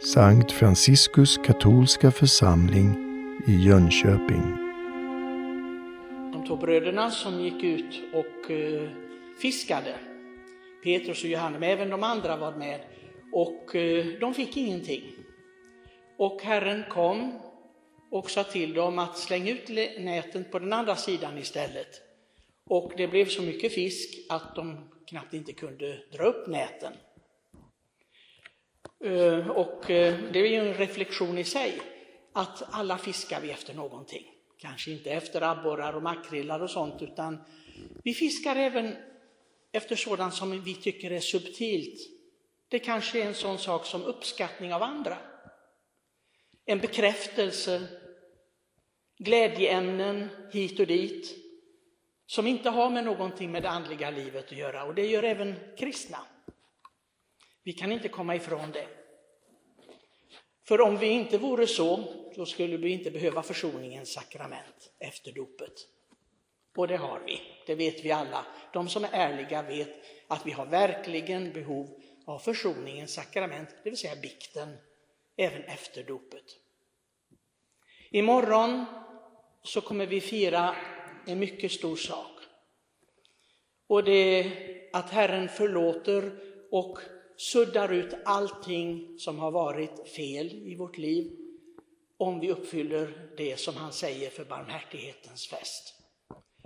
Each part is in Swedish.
Sankt Franciskus katolska församling i Jönköping. De två bröderna som gick ut och eh, fiskade, Petrus och Johannes, men även de andra var med, och eh, de fick ingenting. Och Herren kom och sa till dem att slänga ut näten på den andra sidan istället. Och det blev så mycket fisk att de knappt inte kunde dra upp näten. Eh, och eh, det är ju en reflektion i sig, att alla fiskar vi efter någonting. Kanske inte efter abborrar och makrillar och sånt, utan vi fiskar även efter sådant som vi tycker är subtilt. Det kanske är en sån sak som uppskattning av andra. En bekräftelse, glädjeämnen hit och dit, som inte har med någonting med det andliga livet att göra. Och det gör även kristna. Vi kan inte komma ifrån det. För om vi inte vore så, då skulle vi inte behöva försoningens sakrament efter dopet. Och det har vi, det vet vi alla. De som är ärliga vet att vi har verkligen behov av försoningens sakrament, det vill säga bikten, även efter dopet. Imorgon så kommer vi fira en mycket stor sak. Och det är att Herren förlåter och suddar ut allting som har varit fel i vårt liv om vi uppfyller det som han säger för barmhärtighetens fest.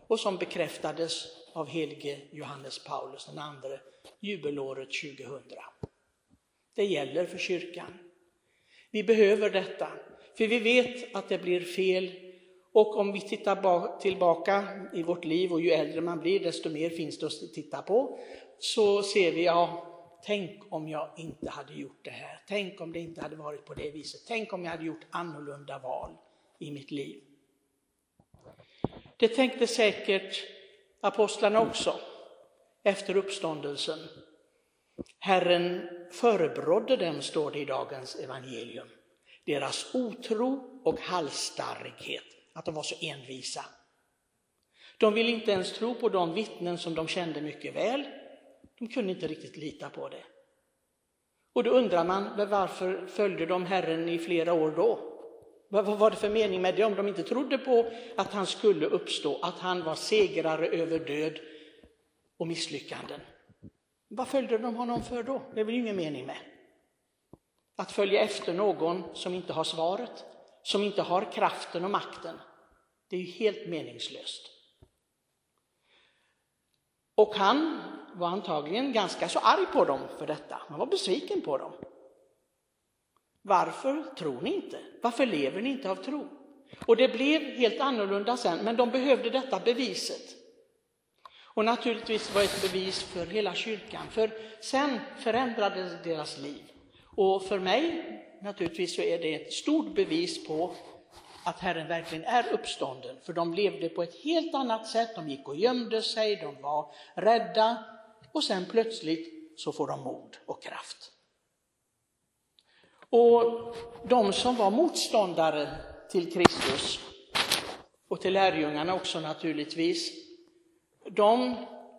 Och som bekräftades av helige Johannes Paulus den andre jubelåret 2000. Det gäller för kyrkan. Vi behöver detta, för vi vet att det blir fel och om vi tittar tillbaka i vårt liv och ju äldre man blir desto mer finns det att titta på, så ser vi, ja, tänk om jag inte hade gjort det här. Tänk om det inte hade varit på det viset. Tänk om jag hade gjort annorlunda val i mitt liv. Det tänkte säkert apostlarna också efter uppståndelsen. Herren förebrådde dem, står det i dagens evangelium, deras otro och halsstarrighet, att de var så envisa. De ville inte ens tro på de vittnen som de kände mycket väl, de kunde inte riktigt lita på det. Och då undrar man varför följde de Herren i flera år då? Vad var det för mening med det om de inte trodde på att han skulle uppstå, att han var segrare över död och misslyckanden? Vad följde de honom för då? Det är väl ingen mening med. Att följa efter någon som inte har svaret, som inte har kraften och makten, det är ju helt meningslöst. Och han var antagligen ganska så arg på dem för detta. Han var besviken på dem. Varför tror ni inte? Varför lever ni inte av tro? Och det blev helt annorlunda sen, men de behövde detta beviset. Och naturligtvis var det ett bevis för hela kyrkan, för sen förändrades deras liv. Och för mig, naturligtvis, så är det ett stort bevis på att Herren verkligen är uppstånden, för de levde på ett helt annat sätt. De gick och gömde sig, de var rädda, och sen plötsligt så får de mod och kraft. Och de som var motståndare till Kristus och till lärjungarna också naturligtvis, de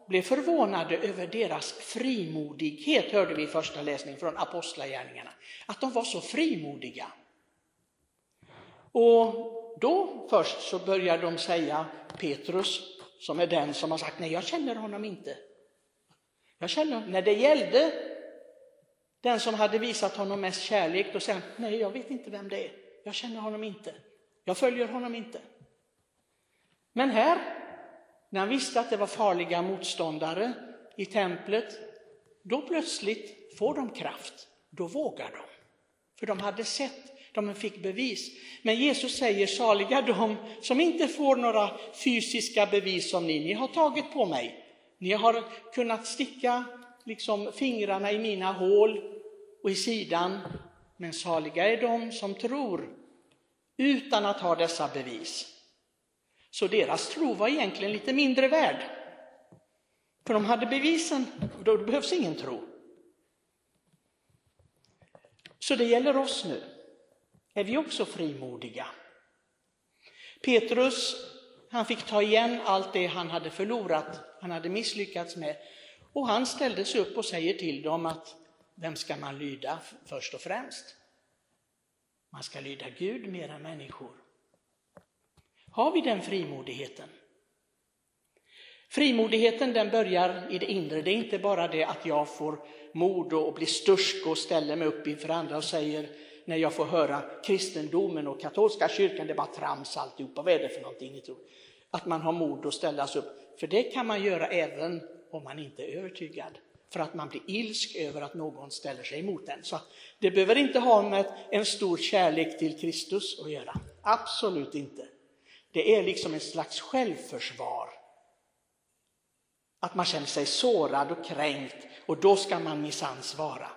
blev förvånade över deras frimodighet, hörde vi i första läsningen från Apostlagärningarna. Att de var så frimodiga. Och då först så börjar de säga Petrus, som är den som har sagt nej, jag känner honom inte. Jag känner, när det gällde den som hade visat honom mest kärlek, då säger han, nej, jag vet inte vem det är. Jag känner honom inte. Jag följer honom inte. Men här, när han visste att det var farliga motståndare i templet, då plötsligt får de kraft. Då vågar de. För de hade sett, de fick bevis. Men Jesus säger, saliga de som inte får några fysiska bevis som ni, ni har tagit på mig. Ni har kunnat sticka liksom fingrarna i mina hål och i sidan. Men saliga är de som tror utan att ha dessa bevis. Så deras tro var egentligen lite mindre värd. För de hade bevisen och då behövs ingen tro. Så det gäller oss nu. Är vi också frimodiga? Petrus han fick ta igen allt det han hade förlorat, han hade misslyckats med. Och han ställde sig upp och säger till dem att vem ska man lyda först och främst? Man ska lyda Gud mer än människor. Har vi den frimodigheten? Frimodigheten den börjar i det inre. Det är inte bara det att jag får mod och blir stursk och ställer mig upp inför andra och säger när jag får höra kristendomen och katolska kyrkan, det är bara trams alltihopa, vad är det för någonting ni tror? Att man har mod att ställa sig upp, för det kan man göra även om man inte är övertygad. För att man blir ilsk över att någon ställer sig emot en. Så det behöver inte ha med en stor kärlek till Kristus att göra. Absolut inte. Det är liksom en slags självförsvar. Att man känner sig sårad och kränkt och då ska man minsann svara.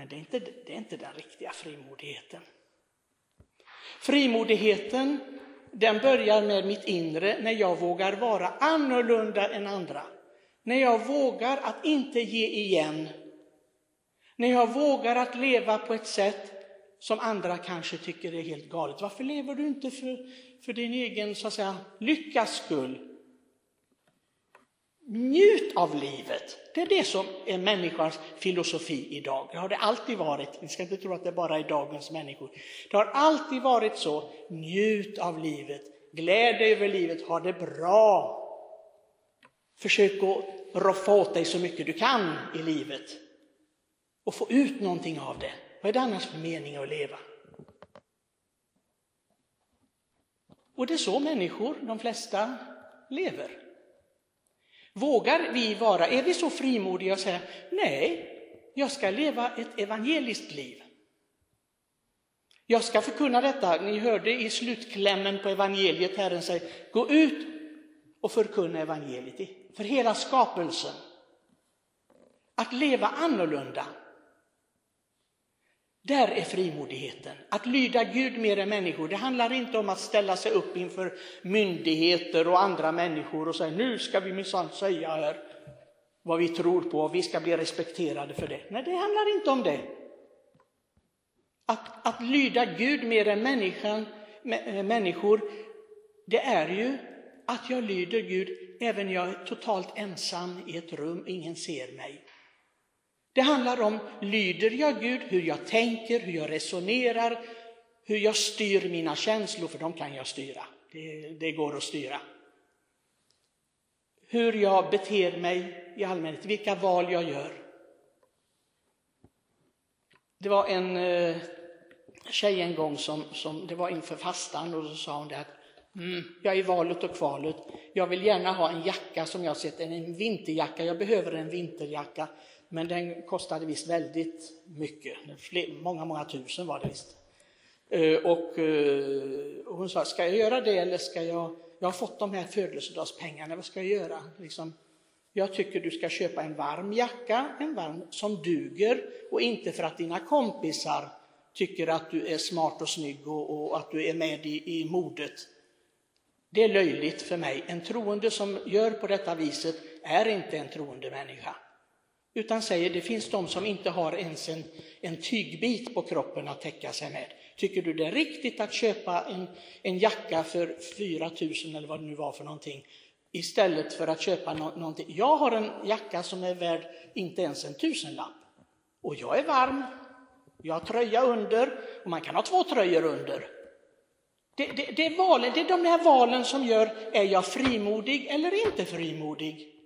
Men det är, inte, det är inte den riktiga frimodigheten. Frimodigheten den börjar med mitt inre när jag vågar vara annorlunda än andra. När jag vågar att inte ge igen. När jag vågar att leva på ett sätt som andra kanske tycker är helt galet. Varför lever du inte för, för din egen så att säga, lyckas skull? Njut av livet. Det är det som är människans filosofi idag. Det har det alltid varit. Ni ska inte tro att det bara är dagens människor. Det har alltid varit så. Njut av livet. Gläd dig över livet. Ha det bra. Försök att roffa åt dig så mycket du kan i livet och få ut någonting av det. Vad är det annars för mening att leva? Och det är så människor, de flesta, lever. Vågar vi vara, är vi så frimodiga och säga nej, jag ska leva ett evangeliskt liv. Jag ska förkunna detta, ni hörde i slutklämmen på evangeliet, Herren säger, gå ut och förkunna evangeliet för hela skapelsen. Att leva annorlunda, där är frimodigheten. Att lyda Gud mer än människor. Det handlar inte om att ställa sig upp inför myndigheter och andra människor och säga nu ska vi minsann säga här vad vi tror på och vi ska bli respekterade för det. Nej, det handlar inte om det. Att, att lyda Gud mer än människan, eh, människor, det är ju att jag lyder Gud även när jag är totalt ensam i ett rum, ingen ser mig. Det handlar om, lyder jag Gud, hur jag tänker, hur jag resonerar, hur jag styr mina känslor, för de kan jag styra. Det, det går att styra. Hur jag beter mig i allmänhet, vilka val jag gör. Det var en eh, tjej en gång som, som det var inför fastan och så sa hon det att Mm, jag är i valet och kvalet. Jag vill gärna ha en jacka som jag sett, en vinterjacka. Jag behöver en vinterjacka, men den kostade visst väldigt mycket. många, många tusen var det visst. Eh, och, och hon sa, ska jag göra det eller ska jag, jag har fått de här födelsedagspengarna, vad ska jag göra? Liksom, jag tycker du ska köpa en varm jacka, en varm som duger och inte för att dina kompisar tycker att du är smart och snygg och, och att du är med i, i modet det är löjligt för mig. En troende som gör på detta viset är inte en troende människa. Utan säger, det finns de som inte har ens en, en tygbit på kroppen att täcka sig med. Tycker du det är riktigt att köpa en, en jacka för 4 000 eller vad det nu var för någonting, istället för att köpa no någonting? Jag har en jacka som är värd inte ens en tusenlapp. Och jag är varm, jag har tröja under, och man kan ha två tröjor under. Det, det, det, är valen, det är de här valen som gör, är jag frimodig eller inte frimodig?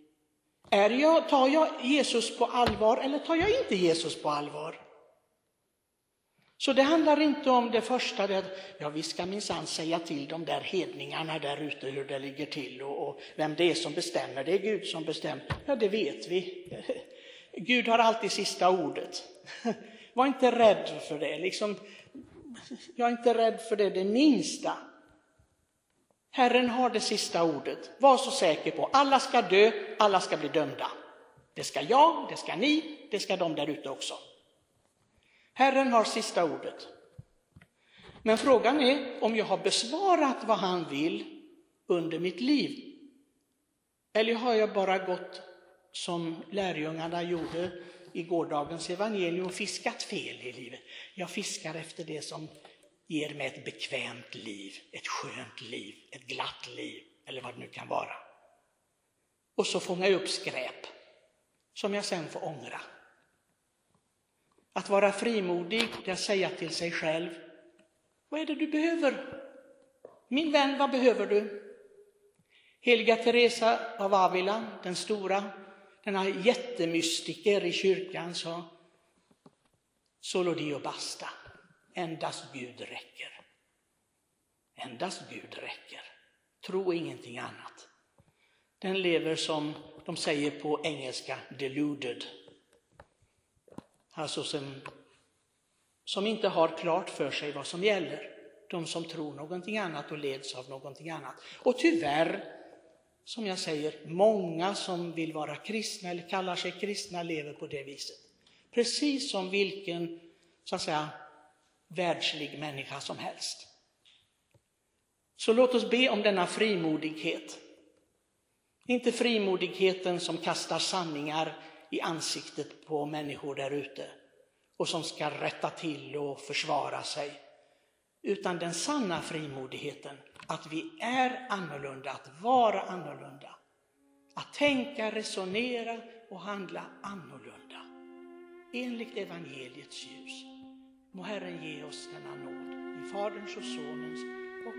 Är jag, tar jag Jesus på allvar eller tar jag inte Jesus på allvar? Så det handlar inte om det första, det, ja vi ska minsann säga till de där hedningarna där ute hur det ligger till och, och, vem det är som bestämmer, det är Gud som bestämmer. Ja det vet vi. Gud har alltid sista ordet. Var inte rädd för det. Liksom, jag är inte rädd för det det minsta. Herren har det sista ordet. Var så säker på, alla ska dö, alla ska bli dömda. Det ska jag, det ska ni, det ska de där ute också. Herren har sista ordet. Men frågan är om jag har besvarat vad han vill under mitt liv. Eller har jag bara gått som lärjungarna gjorde i gårdagens evangelium och fiskat fel i livet. Jag fiskar efter det som ger mig ett bekvämt liv, ett skönt liv, ett glatt liv eller vad det nu kan vara. Och så fångar jag upp skräp som jag sen får ångra. Att vara frimodig, det är att säga till sig själv, Vad är det du behöver? Min vän, vad behöver du? Heliga Teresa av Avila, den stora, denna jättemystiker i kyrkan, sa Solo Dio basta. Endast Gud räcker. Endast Gud räcker. Tro ingenting annat. Den lever som de säger på engelska, deluded. Alltså som, som inte har klart för sig vad som gäller. De som tror någonting annat och leds av någonting annat. Och tyvärr, som jag säger, många som vill vara kristna eller kallar sig kristna lever på det viset. Precis som vilken, så att säga, världslig människa som helst. Så låt oss be om denna frimodighet. Inte frimodigheten som kastar sanningar i ansiktet på människor där ute och som ska rätta till och försvara sig. Utan den sanna frimodigheten, att vi är annorlunda, att vara annorlunda. Att tänka, resonera och handla annorlunda. Enligt evangeliets ljus. Må Herren ge oss denna nåd. I Faderns och Sonens och